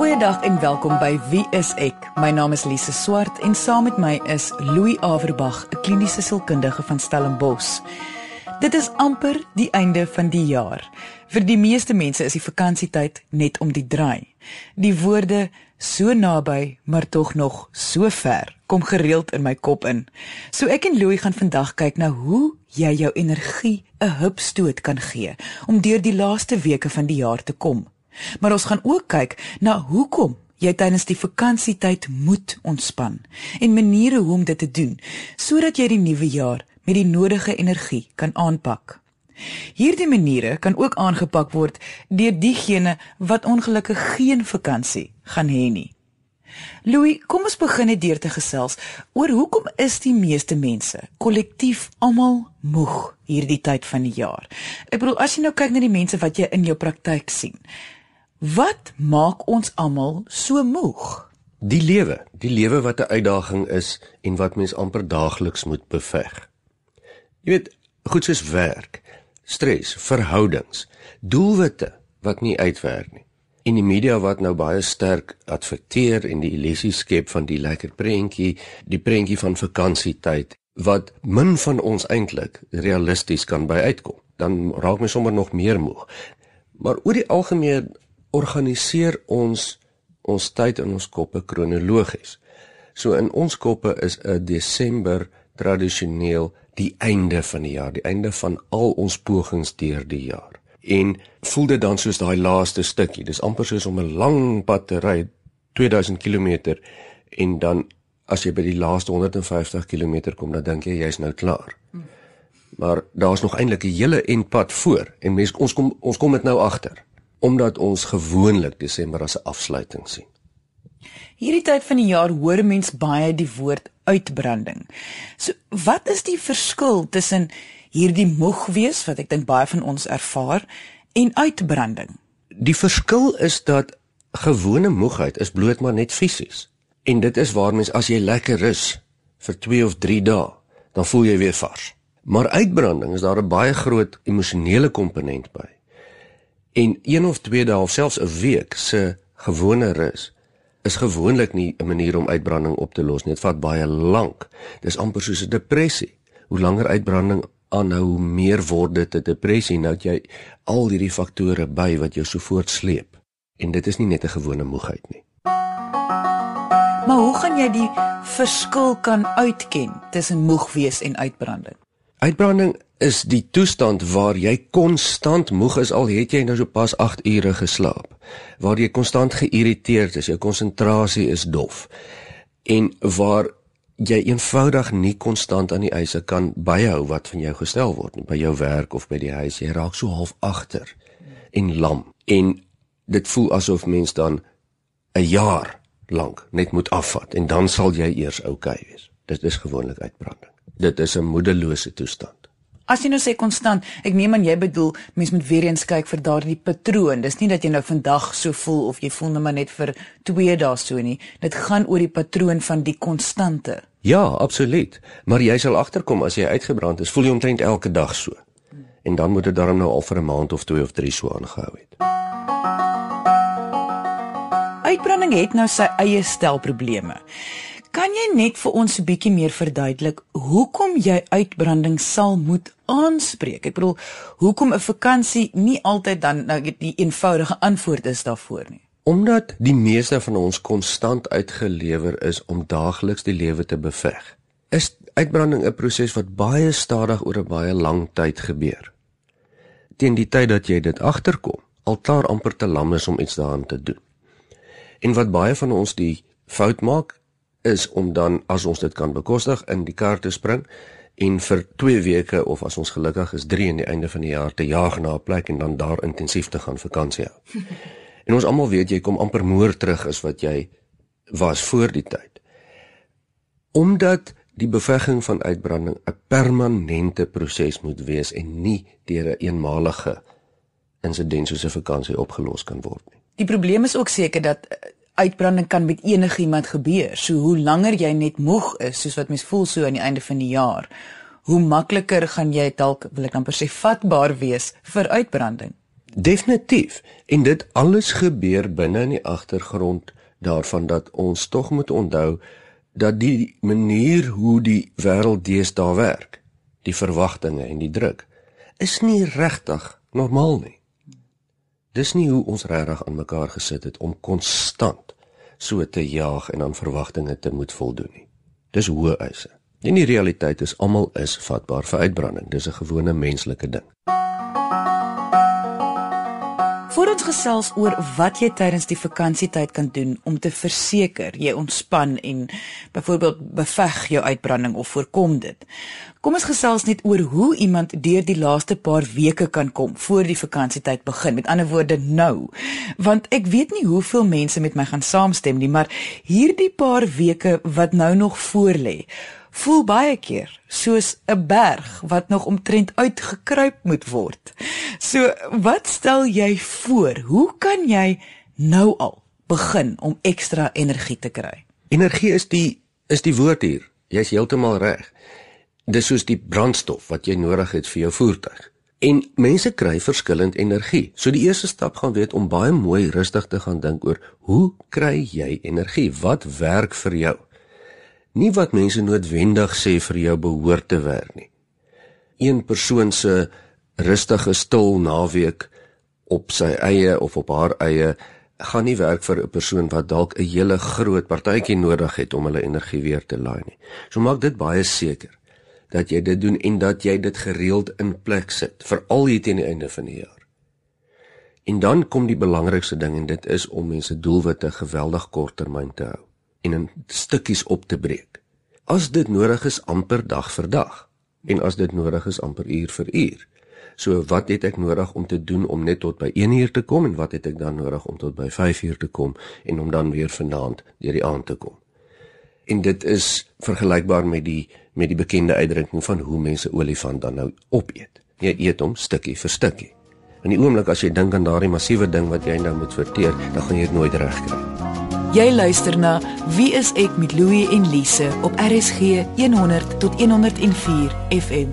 Goeiedag en welkom by Wie is ek? My naam is Lise Swart en saam met my is Louis Averbag, 'n kliniese sielkundige van Stellenbosch. Dit is amper die einde van die jaar. Vir die meeste mense is die vakansietyd net om die draai. Die woorde so naby, maar tog nog so ver kom gereeld in my kop in. So ek en Louis gaan vandag kyk na hoe jy jou energie 'n hupstoot kan gee om deur die laaste weke van die jaar te kom. Maar ons gaan ook kyk na hoekom jy tydens die vakansietyd moet ontspan en maniere hoe om dit te doen sodat jy die nuwe jaar met die nodige energie kan aanpak. Hierdie maniere kan ook aangepak word deur diegene wat ongelukkig geen vakansie gaan hê nie. Louis, kom ons begin net deur te gesels oor hoekom is die meeste mense kollektief almal moeg hierdie tyd van die jaar. Ek bedoel as jy nou kyk na die mense wat jy in jou praktyk sien, Wat maak ons almal so moeg? Die lewe, die lewe wat 'n uitdaging is en wat mens amper daagliks moet beveg. Jy weet, goed soos werk, stres, verhoudings, doelwitte wat nie uitwerk nie. En die media wat nou baie sterk adverteer en die illusie skep van die lekker prentjie, die prentjie van vakansietyd wat min van ons eintlik realisties kan by uitkom. Dan raak mens sommer nog meer moeg. Maar oor die algemeen organiseer ons ons tyd in ons koppe kronologies. So in ons koppe is 'n Desember tradisioneel die einde van die jaar, die einde van al ons pogings deur die jaar. En voel dit dan soos daai laaste stukkie. Dis amper soos om 'n lang pad te ry, 2000 km en dan as jy by die laaste 150 km kom, dan dink jy jy's nou klaar. Maar daar's nog eintlik 'n hele en pad voor en mens ons kom ons kom dit nou agter omdat ons gewoonlik Desember as 'n afsluiting sien. Hierdie tyd van die jaar hoor mens baie die woord uitbranding. So wat is die verskil tussen hierdie moeg wees wat ek dink baie van ons ervaar en uitbranding? Die verskil is dat gewone moegheid is bloot maar net fisies. En dit is waar mens as jy lekker rus vir 2 of 3 dae, dan voel jy weer vars. Maar uitbranding is daar 'n baie groot emosionele komponent by en een of twee dae of selfs 'n week se gewone rus is gewoonlik nie 'n manier om uitbranding op te los nie. Dit vat baie lank. Dis amper soos 'n depressie. Hoe langer uitbranding aanhou, hoe meer word dit 'n depressie. Nou dat jy al hierdie faktore by wat jou so voortsleep. En dit is nie net 'n gewone moegheid nie. Maar hoe gaan jy die verskil kan uitken tussen moeg wees en uitbranding? Uitbranding is die toestand waar jy konstant moeg is al het jy nou so pas 8 ure geslaap. Waar jy konstant geïrriteerd is, jou konsentrasie is dof. En waar jy eenvoudig nie konstant aan die eise kan byhou wat van jou gestel word nie, by jou werk of by die huis. Jy raak so half agter en lam. En dit voel asof mens dan 'n jaar lank net moet afvat en dan sal jy eers oukei okay wees. Dit is gewoonlik uitbranding. Dit is 'n moedelose toestand. As jy nou sê konstant, ek neem aan jy bedoel mens moet weer eens kyk vir daardie patroon. Dis nie dat jy nou vandag so voel of jy voel net maar vir 2 dae so nie. Dit gaan oor die patroon van die konstante. Ja, absoluut. Maar jy sal agterkom as jy uitgebrand is, voel jy omtrent elke dag so. En dan moet dit darm nou al vir 'n maand of 2 of 3 so aangehou het. Uitbranding het nou sy eie stel probleme. Kan jy net vir ons 'n bietjie meer verduidelik hoekom jy uitbranding sal moet aanspreek? Ek bedoel, hoekom 'n vakansie nie altyd dan nou die eenvoudige antwoord is daarvoor nie? Omdat die meeste van ons konstant uitgelewer is om daagliks die lewe te beveg. Is uitbranding 'n proses wat baie stadig oor 'n baie lang tyd gebeur. Teen die tyd dat jy dit agterkom, alklaar amper te lam is om iets daaraan te doen. En wat baie van ons die fout maak is om dan as ons dit kan bekostig in die kar te spring en vir 2 weke of as ons gelukkig is 3 aan die einde van die jaar te jaag na 'n plek en dan daar intensief te gaan vakansie hou. en ons almal weet jy kom amper moer terug as wat jy was voor die tyd. Omdat die bevegging van uitbranding 'n permanente proses moet wees en nie deur 'n een eenmalige insident soos 'n vakansie opgelos kan word nie. Die probleem is ook seker dat uitbranding kan met enigiemand gebeur. So hoe langer jy net moeg is, soos wat mens voel so aan die einde van die jaar, hoe makliker gaan jy dalk wil ek amper sê vatbaar wees vir uitbranding. Definitief. En dit alles gebeur binne in die agtergrond daarvan dat ons tog moet onthou dat die manier hoe die wêreld deesdae werk, die verwagtinge en die druk, is nie regtig normaal nie. Dis nie hoe ons regtig aan mekaar gesit het om konstant so te jaag en aan verwagtinge te moet voldoen nie. Dis hoë eise. En die realiteit is almal is vatbaar vir uitbranding. Dis 'n gewone menslike ding. Voor ons gesels oor wat jy tydens die vakansietyd kan doen om te verseker jy ontspan en byvoorbeeld beveg jou uitbranding of voorkom dit. Kom ons gesels net oor hoe iemand deur die laaste paar weke kan kom voor die vakansietyd begin. Met ander woorde nou. Want ek weet nie hoeveel mense met my gaan saamstem nie, maar hierdie paar weke wat nou nog voorlê voel baie keer soos 'n berg wat nog omtrent uitgekruip moet word. So, wat stel jy voor? Hoe kan jy nou al begin om ekstra energie te kry? Energie is die is die woord hier. Jy's heeltemal reg. Dis soos die brandstof wat jy nodig het vir jou voertuig. En mense kry verskillend energie. So die eerste stap gaan weet om baie mooi rustig te gaan dink oor hoe kry jy energie? Wat werk vir jou? Nie wat mense noodwendig sê vir jou behoort te werk nie. Een persoon se rustige stil naweek op sy eie of op haar eie gaan nie werk vir 'n persoon wat dalk 'n hele groot partytjie nodig het om hulle energie weer te laai nie. So maak dit baie seker dat jy dit doen en dat jy dit gereeld in plek sit veral hier teen die einde van die jaar. En dan kom die belangrikste ding en dit is om mense doelwitte geweldig korttermyn te hou en in stukkies op te breek. As dit nodig is amper dag vir dag en as dit nodig is amper uur vir uur. So wat het ek nodig om te doen om net tot by 1 uur te kom en wat het ek dan nodig om tot by 5 uur te kom en om dan weer vanaand deur die aand te kom. En dit is vergelykbaar met die met die bekende uitdrukking van hoe mense olifant dan nou opeet. Jy eet hom stukkie vir stukkie. In die oomblik as jy dink aan daardie massiewe ding wat jy nou moet verteer, dan gaan jy dit nooit regkry nie. Jy luister na Wie is ek met Louie en Lise op RSG 100 tot 104 FM.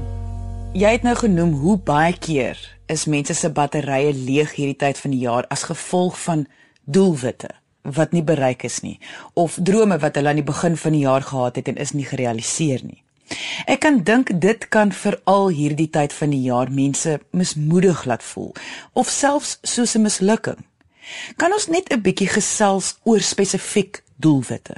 Jy het nou genoem hoe baie keer is mense se batterye leeg hierdie tyd van die jaar as gevolg van doelwitte wat nie bereik is nie of drome wat hulle aan die begin van die jaar gehad het en is nie gerealiseer nie. Ek kan dink dit kan veral hierdie tyd van die jaar mense mismoedig laat voel of selfs soos 'n mislukking. Kan ons net 'n bietjie gesels oor spesifiek doelwitte?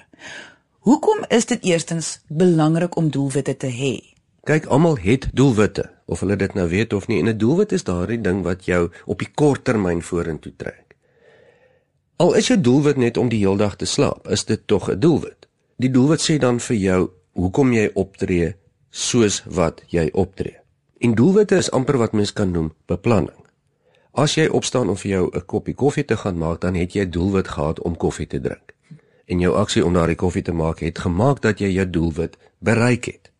Hoekom is dit eerstens belangrik om doelwitte te hê? Kyk, almal het doelwitte, of hulle dit nou weet of nie. En 'n doelwit is daardie ding wat jou op die kort termyn vorentoe trek. Al is jou doelwit net om die heeldag te slaap, is dit tog 'n doelwit. Die doelwit sê dan vir jou hoekom jy optree soos wat jy optree. En doelwitte is amper wat mens kan noem beplanning. As jy opstaan om vir jou 'n koppie koffie te gaan maak, dan het jy 'n doelwit gehad om koffie te drink. En jou aksie om daardie koffie te maak het gemaak dat jy jou doelwit bereik het.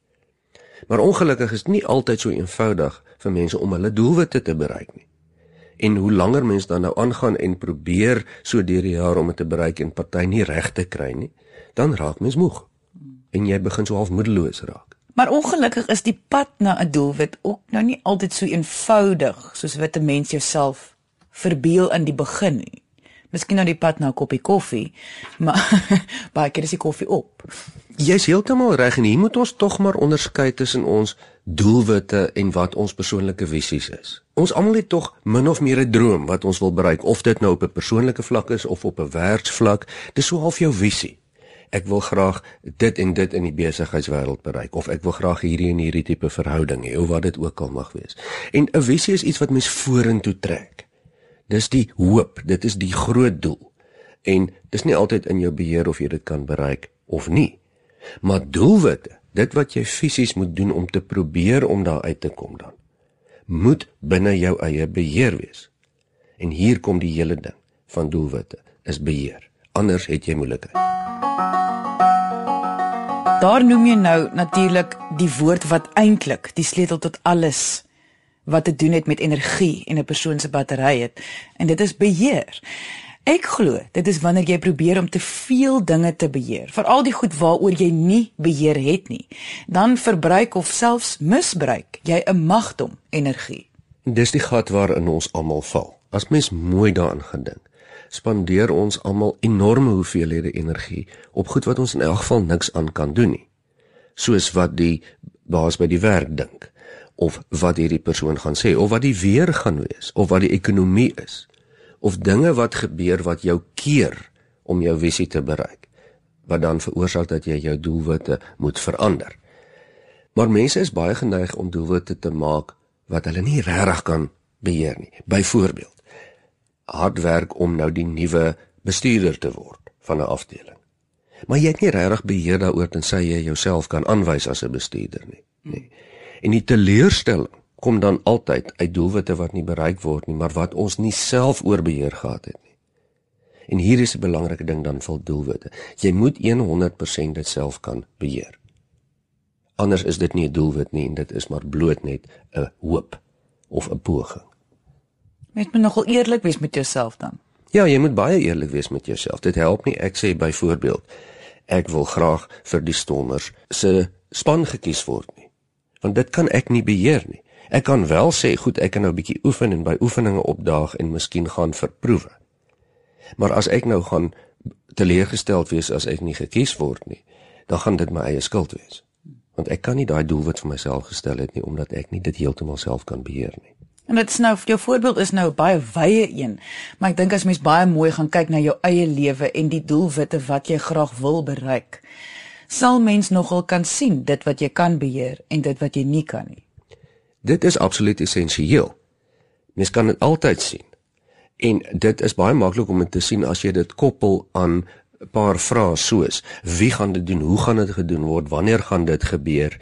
Maar ongelukkig is dit nie altyd so eenvoudig vir mense om hulle doelwitte te bereik nie. En hoe langer mense dan nou aangaan en probeer so deur die jaar om dit te bereik en party nie reg te kry nie, dan raak mens moeg. En jy begin so half moedeloos raak. Maar ongelukkig is die pad na 'n doelwit ook nou nie altyd so eenvoudig soos wat 'n mens jouself verbeel in die begin nie. Miskien nou die pad na 'n koppie koffie, maar baie keer is die koffie op. Jy's heeltemal reg en hier moet ons tog maar onderskei tussen ons doelwitte en wat ons persoonlike visies is. Ons almal het tog min of meer 'n droom wat ons wil bereik, of dit nou op 'n persoonlike vlak is of op 'n werksvlak. Dis so half jou visie ek wil graag dit en dit in die besigheidswêreld bereik of ek wil graag hierdie en hierdie tipe verhouding hê of wat dit ook al mag wees. En 'n visie is iets wat mens vorentoe trek. Dis die hoop, dit is die groot doel. En dis nie altyd in jou beheer of jy dit kan bereik of nie. Maar doelwitte, dit wat jy fisies moet doen om te probeer om daar uit te kom dan, moet binne jou eie beheer wees. En hier kom die hele ding van doelwitte, is beheer. Anders het jy moeilikheid. Daar noem jy nou natuurlik die woord wat eintlik die sleutel tot alles wat te doen het met energie en 'n persoon se battery het en dit is beheer. Ek glo dit is wanneer jy probeer om te veel dinge te beheer, veral die goed waaroor jy nie beheer het nie, dan verbruik of selfs misbruik jy 'n magdom energie. Dis die gat waarin ons almal val. as mens mooi daaraan gedink, spandeer ons almal enorme hoeveelhede energie op goed wat ons in elk geval niks aan kan doen nie. Soos wat die baas by die werk dink of wat hierdie persoon gaan sê of wat die weer gaan wees of wat die ekonomie is of dinge wat gebeur wat jou keer om jou visie te bereik wat dan veroorsaak dat jy jou doelwitte moet verander. Maar mense is baie geneig om doelwitte te maak wat hulle nie regtig kan beheer nie. Byvoorbeeld, hard werk om nou die nuwe bestuurder te word van 'n afdeling. Maar jy het nie regtig beheer daaroor tensy jy jouself kan aanwys as 'n bestuurder nie. Nee. En die teleurstelling kom dan altyd uit doelwitte wat nie bereik word nie, maar wat ons nie self oor beheer gehad het nie. En hier is 'n belangrike ding dan vir doelwitte. Jy moet 100% dit self kan beheer. Anders is dit nie 'n doelwit nie en dit is maar bloot net 'n hoop of 'n poging. Moet jy nogal eerlik wees met jouself dan? Ja, jy moet baie eerlik wees met jouself. Dit help nie ek sê byvoorbeeld ek wil graag vir die Stormers se span gekies word nie. Want dit kan ek nie beheer nie. Ek kan wel sê goed, ek kan nou 'n bietjie oefen en by oefeninge opdaag en miskien gaan vir proewe. Maar as ek nou gaan teleurgesteld wees as ek nie gekies word nie, dan gaan dit my eie skuld wees. Want ek kan nie daai doelwit vir myself gestel het nie omdat ek nie dit heeltemal self kan beheer nie. En dit is nou jou voorbeeld is nou baie wye een, maar ek dink as mens baie mooi gaan kyk na jou eie lewe en die doelwitte wat jy graag wil bereik, sal mens nogal kan sien dit wat jy kan beheer en dit wat jy nie kan nie. Dit is absoluut essensieel. Mens kan dit altyd sien. En dit is baie maklik om dit te sien as jy dit koppel aan 'n paar vrae soos: Wie gaan dit doen? Hoe gaan dit gedoen word? Wanneer gaan dit gebeur?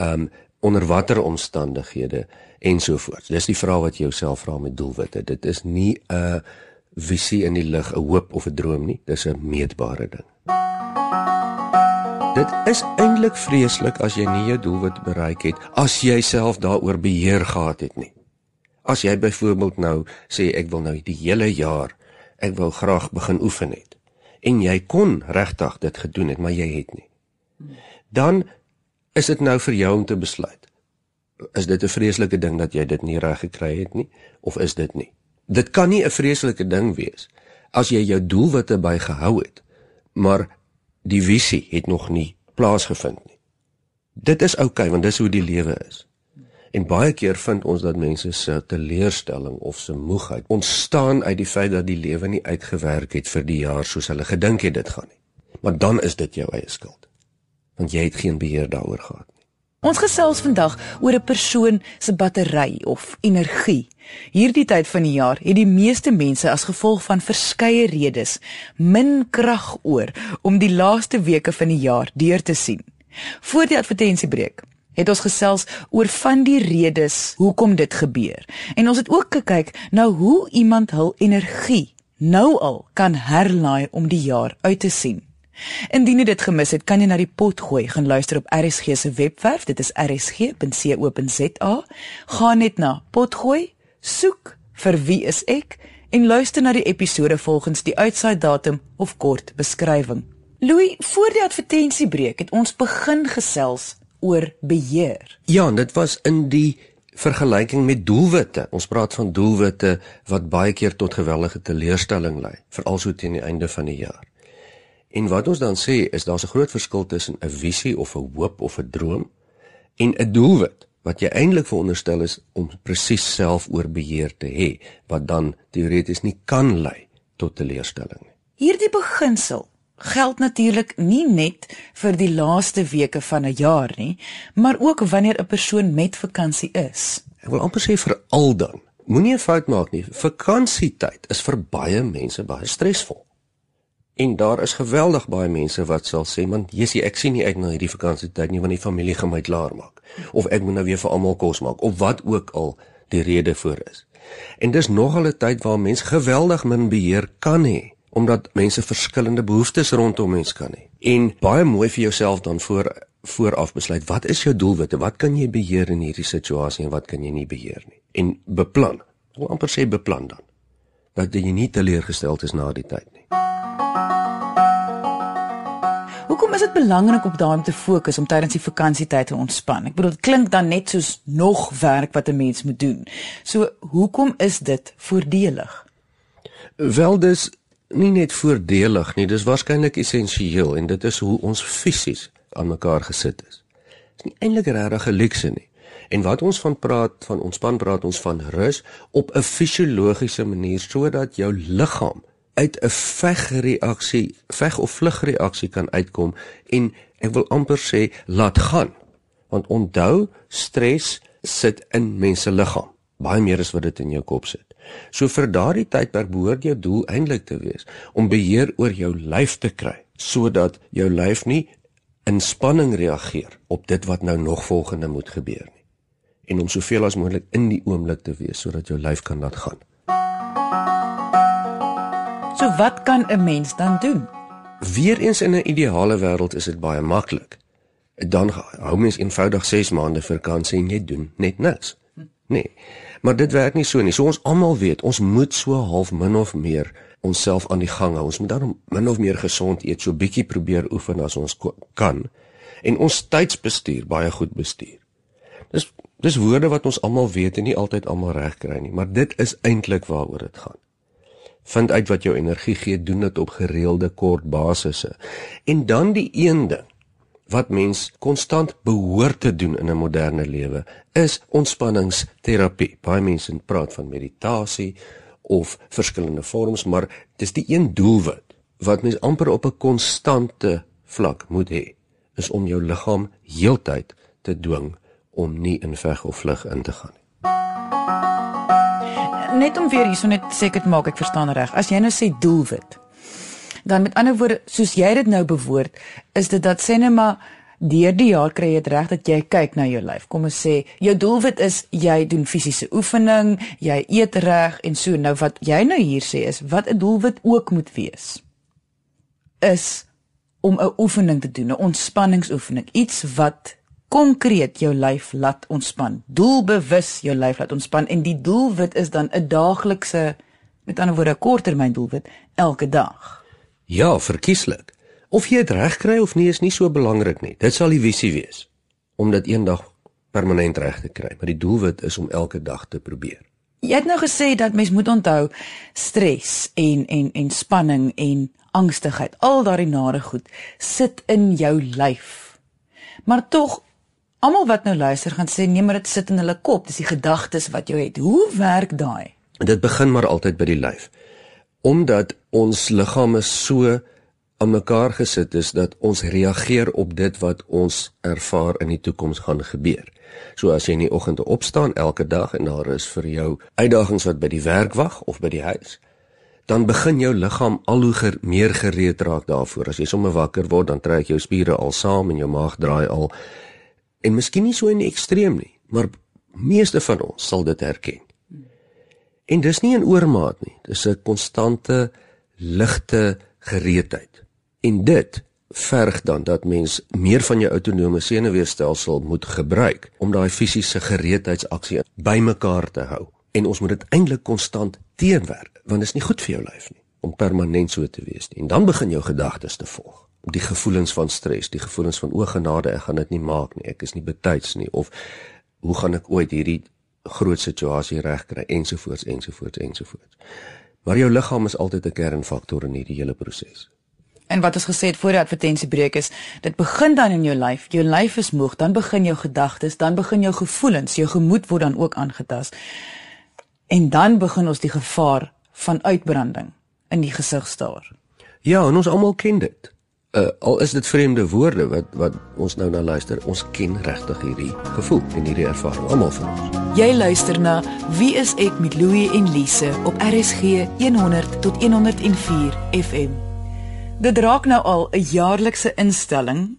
Um, onder watter omstandighede ensovoorts. Dis die vraag wat jy jouself vra met doelwitte. Dit is nie 'n visie in die lug, 'n hoop of 'n droom nie. Dis 'n meetbare ding. Dit is eintlik vreeslik as jy nie jou doelwit bereik het as jy self daaroor beheer gehad het nie. As jy byvoorbeeld nou sê ek wil nou die hele jaar ek wil graag begin oefen het en jy kon regtig dit gedoen het maar jy het nie. Dan is dit nou vir jou om te besluit. Is dit 'n vreeslike ding dat jy dit nie reg gekry het nie of is dit nie? Dit kan nie 'n vreeslike ding wees as jy jou doelwitte bygehou het, maar die visie het nog nie plaasgevind nie. Dit is oukei okay, want dis hoe die lewe is. En baie keer vind ons dat mense se teleurstelling of se moegheid ontstaan uit die feit dat die lewe nie uitgewerk het vir die jaar soos hulle gedink het dit gaan nie. Maar dan is dit jou eie skuld want jy het geen beheer daaroor gehad. Ons gesels vandag oor 'n persoon se battery of energie. Hierdie tyd van die jaar het die meeste mense as gevolg van verskeie redes min krag oor om die laaste weke van die jaar deur te sien. Voor die advertensiebreek het ons gesels oor van die redes hoekom dit gebeur. En ons het ook gekyk na hoe iemand hul energie nou al kan herlaai om die jaar uit te sien. Indien jy dit gemis het, kan jy na die pot gooi gaan luister op RSG se webwerf. Dit is rsg.co.za. Gaan net na potgooi, soek vir wie is ek en luister na die episode volgens die uitsaai datum of kort beskrywing. Louis, voor die advertensiebreek het ons begin gesels oor beheer. Ja, dit was in die vergelyking met doelwitte. Ons praat van doelwitte wat baie keer tot geweldige teleurstelling lei, veral so teen die einde van die jaar. En wat ons dan sê is daar's 'n groot verskil tussen 'n visie of 'n hoop of 'n droom en 'n doelwit wat jy eintlik veronderstel is om presies self oor beheer te hê wat dan teoreties nie kan lei tot teleurstelling nie. Hierdie beginsel geld natuurlik nie net vir die laaste weke van 'n jaar nie, maar ook wanneer 'n persoon met vakansie is. Ek wil amper sê vir al dan. Moenie 'n fout maak nie. Vakansietyd is vir baie mense baie stresvol. En daar is geweldig baie mense wat sal sê man, Jessie, ek sien nie uit na hierdie vakansietyd nie want die familie gaan my klaar maak of ek moet nou weer vir almal kos maak of wat ook al die rede voor is. En dis nogal 'n tyd waar mense geweldig min beheer kan hê omdat mense verskillende behoeftes rondom mens kan hê. En baie mooi vir jouself dan voor vooraf besluit wat is jou doelwitte? Wat kan jy beheer in hierdie situasie en wat kan jy nie beheer nie? En beplan. Wil amper sê beplan dan dat jy nie teleurgesteld is na die tyd nie. Hoekom is dit belangrik om daarop te fokus om tydens die vakansietyd te ontspan? Ek bedoel dit klink dan net soos nog werk wat 'n mens moet doen. So hoekom is dit voordelig? Wel dis nie net voordelig nie, dis waarskynlik essensieel en dit is hoe ons fisies aan mekaar gesit is. Dit is nie eintlik regtig 'n luukse nie. En wat ons van praat van ontspan praat ons van rus op 'n fisiologiese manier sodat jou liggaam uit 'n vegreaksie, veg of vlugreaksie kan uitkom en ek wil amper sê laat gaan. Want onthou, stres sit in mense liggaam, baie meer as wat dit in jou kop sit. So vir daardie tydperk behoort jou doel eintlik te wees om beheer oor jou lyf te kry sodat jou lyf nie in spanning reageer op dit wat nou nog volgende moet gebeur nie en om soveel as moontlik in die oomblik te wees sodat jou lyf kan laat gaan. So wat kan 'n mens dan doen? Weereens in 'n ideale wêreld is dit baie maklik. Dan hou mens eenvoudig 6 maande vakansie en jy doen net niks. Nee. Maar dit werk nie so nie. So ons almal weet, ons moet so half min of meer onsself aan die gang hou. Ons moet daarom min of meer gesond eet, so bietjie probeer oefen as ons kan en ons tydsbestuur baie goed bestuur. Dis dis woorde wat ons almal weet en nie altyd almal reg kry nie, maar dit is eintlik waaroor dit gaan. Vind uit wat jou energie gee, doen dit op gereelde kort basisse. En dan die een ding wat mens konstant behoort te doen in 'n moderne lewe is ontspanningsterapie. Baie mense praat van meditasie of verskillende vorms, maar dis die een doelwit wat mens amper op 'n konstante vlak moet hê, is om jou liggaam heeltyd te dwing om nie in veg of vlug in te gaan nie. Net om weer hierso net seker te maak ek verstaan reg. As jy nou sê doelwit, dan met ander woorde, soos jy dit nou bewoord, is dit dat sê net maar deur die jaar kry jy dit reg dat jy kyk na jou lyf. Kom ons sê jou doelwit is jy doen fisiese oefening, jy eet reg en so nou wat jy nou hier sê is wat 'n doelwit ook moet wees is om 'n oefening te doen, 'n ontspanningsoefening, iets wat konkreet jou lyf laat ontspan. Doelbewus jou lyf laat ontspan en die doelwit is dan 'n daaglikse met ander woorde 'n korttermyn doelwit elke dag. Ja, verkieslik. Of jy dit reg kry of nie is nie so belangrik nie. Dit sal die visie wees om dit eendag permanent reg te kry, maar die doelwit is om elke dag te probeer. Jy het nou gesê dat mens moet onthou stres en en en spanning en angstigheid, al daardie nare goed sit in jou lyf. Maar tog almal wat nou luister gaan sê nee, maar dit sit in hulle kop, dis die gedagtes wat jy het. Hoe werk daai? Dit begin maar altyd by die lyf. Omdat ons liggame so aan mekaar gesit is dat ons reageer op dit wat ons ervaar in die toekoms gaan gebeur. So as jy in die oggend opstaan elke dag en daar is vir jou uitdagings wat by die werk wag of by die huis, dan begin jou liggaam al hoe ger, meer gereed raak daarvoor. As jy sommer wakker word, dan trek jou spiere al saam en jou maag draai al. En miskien nie so in die ekstreem nie, maar meeste van ons sal dit herken. En dis nie in oormaat nie. Dis 'n konstante ligte gereedheid. En dit verg dan dat mens meer van jou autonome senuweestelsel moet gebruik om daai fisiese gereedheidsaksie bymekaar te hou. En ons moet dit eintlik konstant teenwerk, want dit is nie goed vir jou lyf nie om permanent so te wees nie. En dan begin jou gedagtes te volg. Die gevoelens van stres, die gevoelens van o genade, ek gaan dit nie maak nie. Ek is nie betyds nie of hoe gaan ek ooit hierdie groot situasie regkry ensovoorts ensovoorts ensovoorts. Maar jou liggaam is altyd 'n kernfaktor in hierdie hele proses. En wat ons gesê het voor die advertensiebreek is, dit begin dan in jou lyf. Jou lyf is moeg, dan begin jou gedagtes, dan begin jou gevoelens, jou gemoed word dan ook aangetast. En dan begin ons die gevaar van uitbranding in die gesig staar. Ja, en ons almal ken dit. Uh, al is dit vreemde woorde wat wat ons nou na luister, ons ken regtig hierdie gevoel en hierdie ervaring almal van ons. Jy luister na Wie is ek met Louie en Lise op RSG 100 tot 104 FM. Dit raak nou al 'n jaarlikse instelling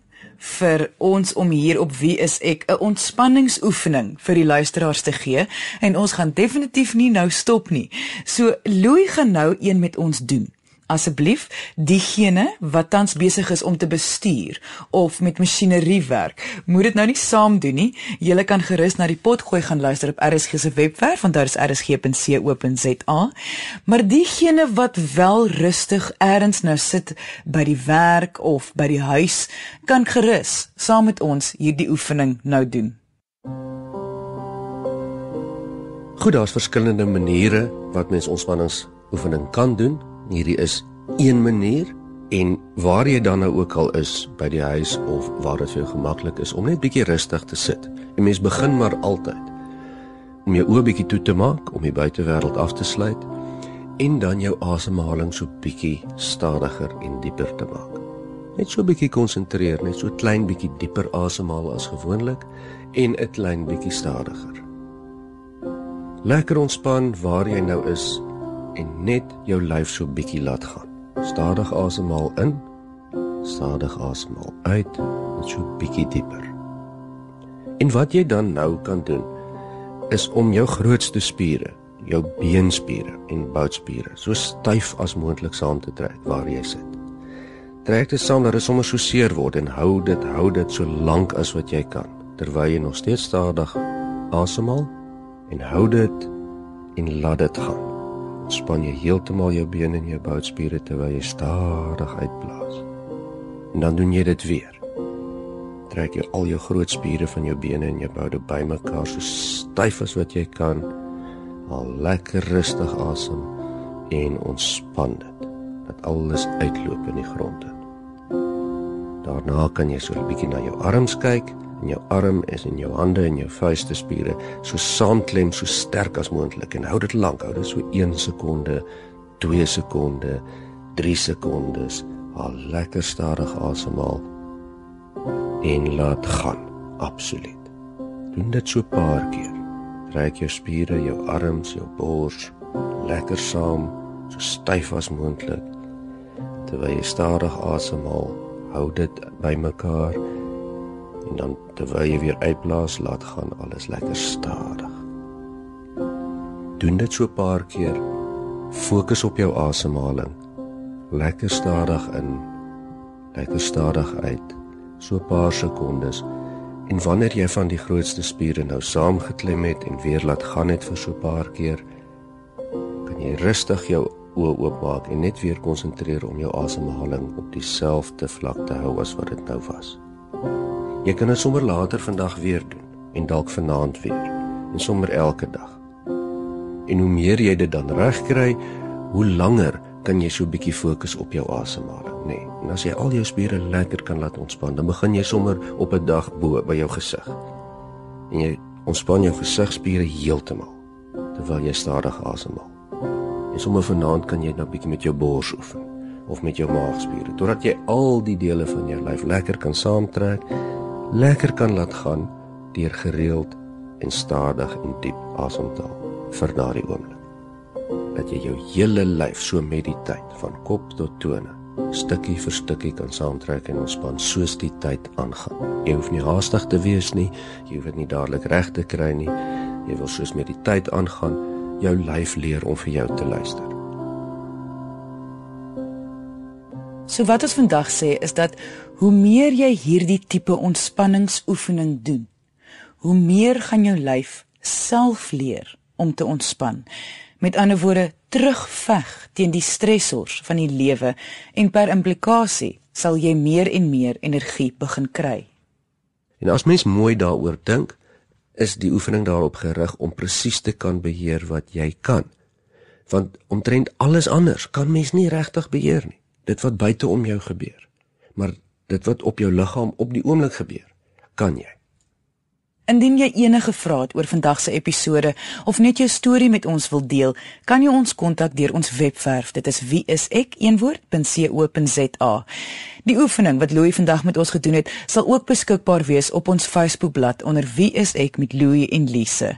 vir ons om hier op Wie is ek 'n ontspanningsoefening vir die luisteraars te gee en ons gaan definitief nie nou stop nie. So Louis gaan nou een met ons doen. Asseblief diegene wat tans besig is om te bestuur of met masjinerie werk, moet dit nou nie saam doen nie. Jy kan gerus na die potgooi gaan luister op RSG se webwerf want daar is rsg.co.za. Maar diegene wat wel rustig eers nou sit by die werk of by die huis, kan gerus saam met ons hierdie oefening nou doen. Goed, daar's verskillende maniere wat mens ontspanningsoefening kan doen. Hierdie is een manier en waar jy dan nou ook al is by die huis of waar dit vir jou gemaklik is om net bietjie rustig te sit. 'n Mens begin maar altyd om jou oë bietjie toe te maak, om die buitewêreld af te sluit en dan jou asemhaling so bietjie stadiger en dieper te maak. Net so bietjie konsentreer, net so klein bietjie dieper asemhaal as gewoonlik en 'n klein bietjie stadiger. Lekker ontspan waar jy nou is en net jou lyf so bietjie laat gaan. Stadig asemhaal in, stadig asemhaal uit, net so bietjie dieper. En wat jy dan nou kan doen is om jou grootste spiere, jou beenspiere en boutspiere so styf as moontlik saam te trek waar jy sit. Trek dit saam dat dit sommer so seer word en hou dit, hou dit so lank as wat jy kan terwyl jy nog steeds stadig asemhaal en hou dit en laat dit gaan. Span jy heeltemal jou bene en jou boutspiere terwyl jy stadig uitblaas. En dan doen jy dit weer. Trek jy al jou groot spiere van jou bene en jou boude bymekaar so styf as wat jy kan. Al lekker rustig asem en ontspan dit. Dat alles uitloop in die grond in. Daarna kan jy so 'n bietjie na jou arms kyk en jou arm is in jou hande en jou vuiste spiere so saamklem so sterk as moontlik. En hou dit lank hou dit so 1 sekonde 2 sekonde 3 sekondes. Al lekker stadig asemhaal. En laat gaan absoluut. Doen dit so 'n paar keer. Trek jou spiere jou arms jou bors lekker saam so styf as moontlik. Terwyl jy stadig asemhaal hou dit bymekaar en dan terwyl jy weer uitblaas, laat gaan alles lekker stadig. Doen dit so 'n paar keer. Fokus op jou asemhaling. Lekker stadig in, lekker stadig uit. So 'n paar sekondes. En wanneer jy van die grootste spiere nou saamgeklem het en weer laat gaan het vir so 'n paar keer, kan jy rustig jou oë oopmaak en net weer konsentreer om jou asemhaling op dieselfde vlak te hou as wat dit nou was. Jy kan dit sommer later vandag weer doen en dalk vanaand weer en sommer elke dag. En hoe meer jy dit dan reg kry, hoe langer kan jy so 'n bietjie fokus op jou asemhaling, nê? Nee. En as jy al jou spiere lekker kan laat ontspan, dan begin jy sommer op 'n dag bo by jou gesig. En jy ontspan jou gesigspiere heeltemal terwyl jy stadig asemhaal. En sommer vanaand kan jy nou 'n bietjie met jou bors oefen of met jou maagspiere totdat jy al die dele van jou lyf lekker kan saamtrek lekker kan laat gaan deur gereeld en stadig en diep asem te haal vir daardie oomblik. Dat jy jou hele lyf so tyd van kop tot tone stukkie vir stukkie kan saamtrek en ontspan soos die tyd aangaan. Jy hoef nie haastig te wees nie, jy hoef dit nie dadelik reg te kry nie. Jy wil soos met die tyd aangaan, jou lyf leer om vir jou te luister. So wat ons vandag sê is dat hoe meer jy hierdie tipe ontspanningsoefening doen, hoe meer gaan jou lyf self leer om te ontspan. Met ander woorde, terugveg teen die stresors van die lewe en per implikasie sal jy meer en meer energie begin kry. En as mens mooi daaroor dink, is die oefening daarop gerig om presies te kan beheer wat jy kan. Want omtrent alles anders kan mens nie regtig beheer nie dit wat buite om jou gebeur. Maar dit wat op jou liggaam op die oomblik gebeur, kan jy. Indien jy enige vrae het oor vandag se episode of net jou storie met ons wil deel, kan jy ons kontak deur ons webwerf. Dit is wieisek.co.za. Die oefening wat Louie vandag met ons gedoen het, sal ook beskikbaar wees op ons Facebookblad onder Wieisek met Louie en Lise.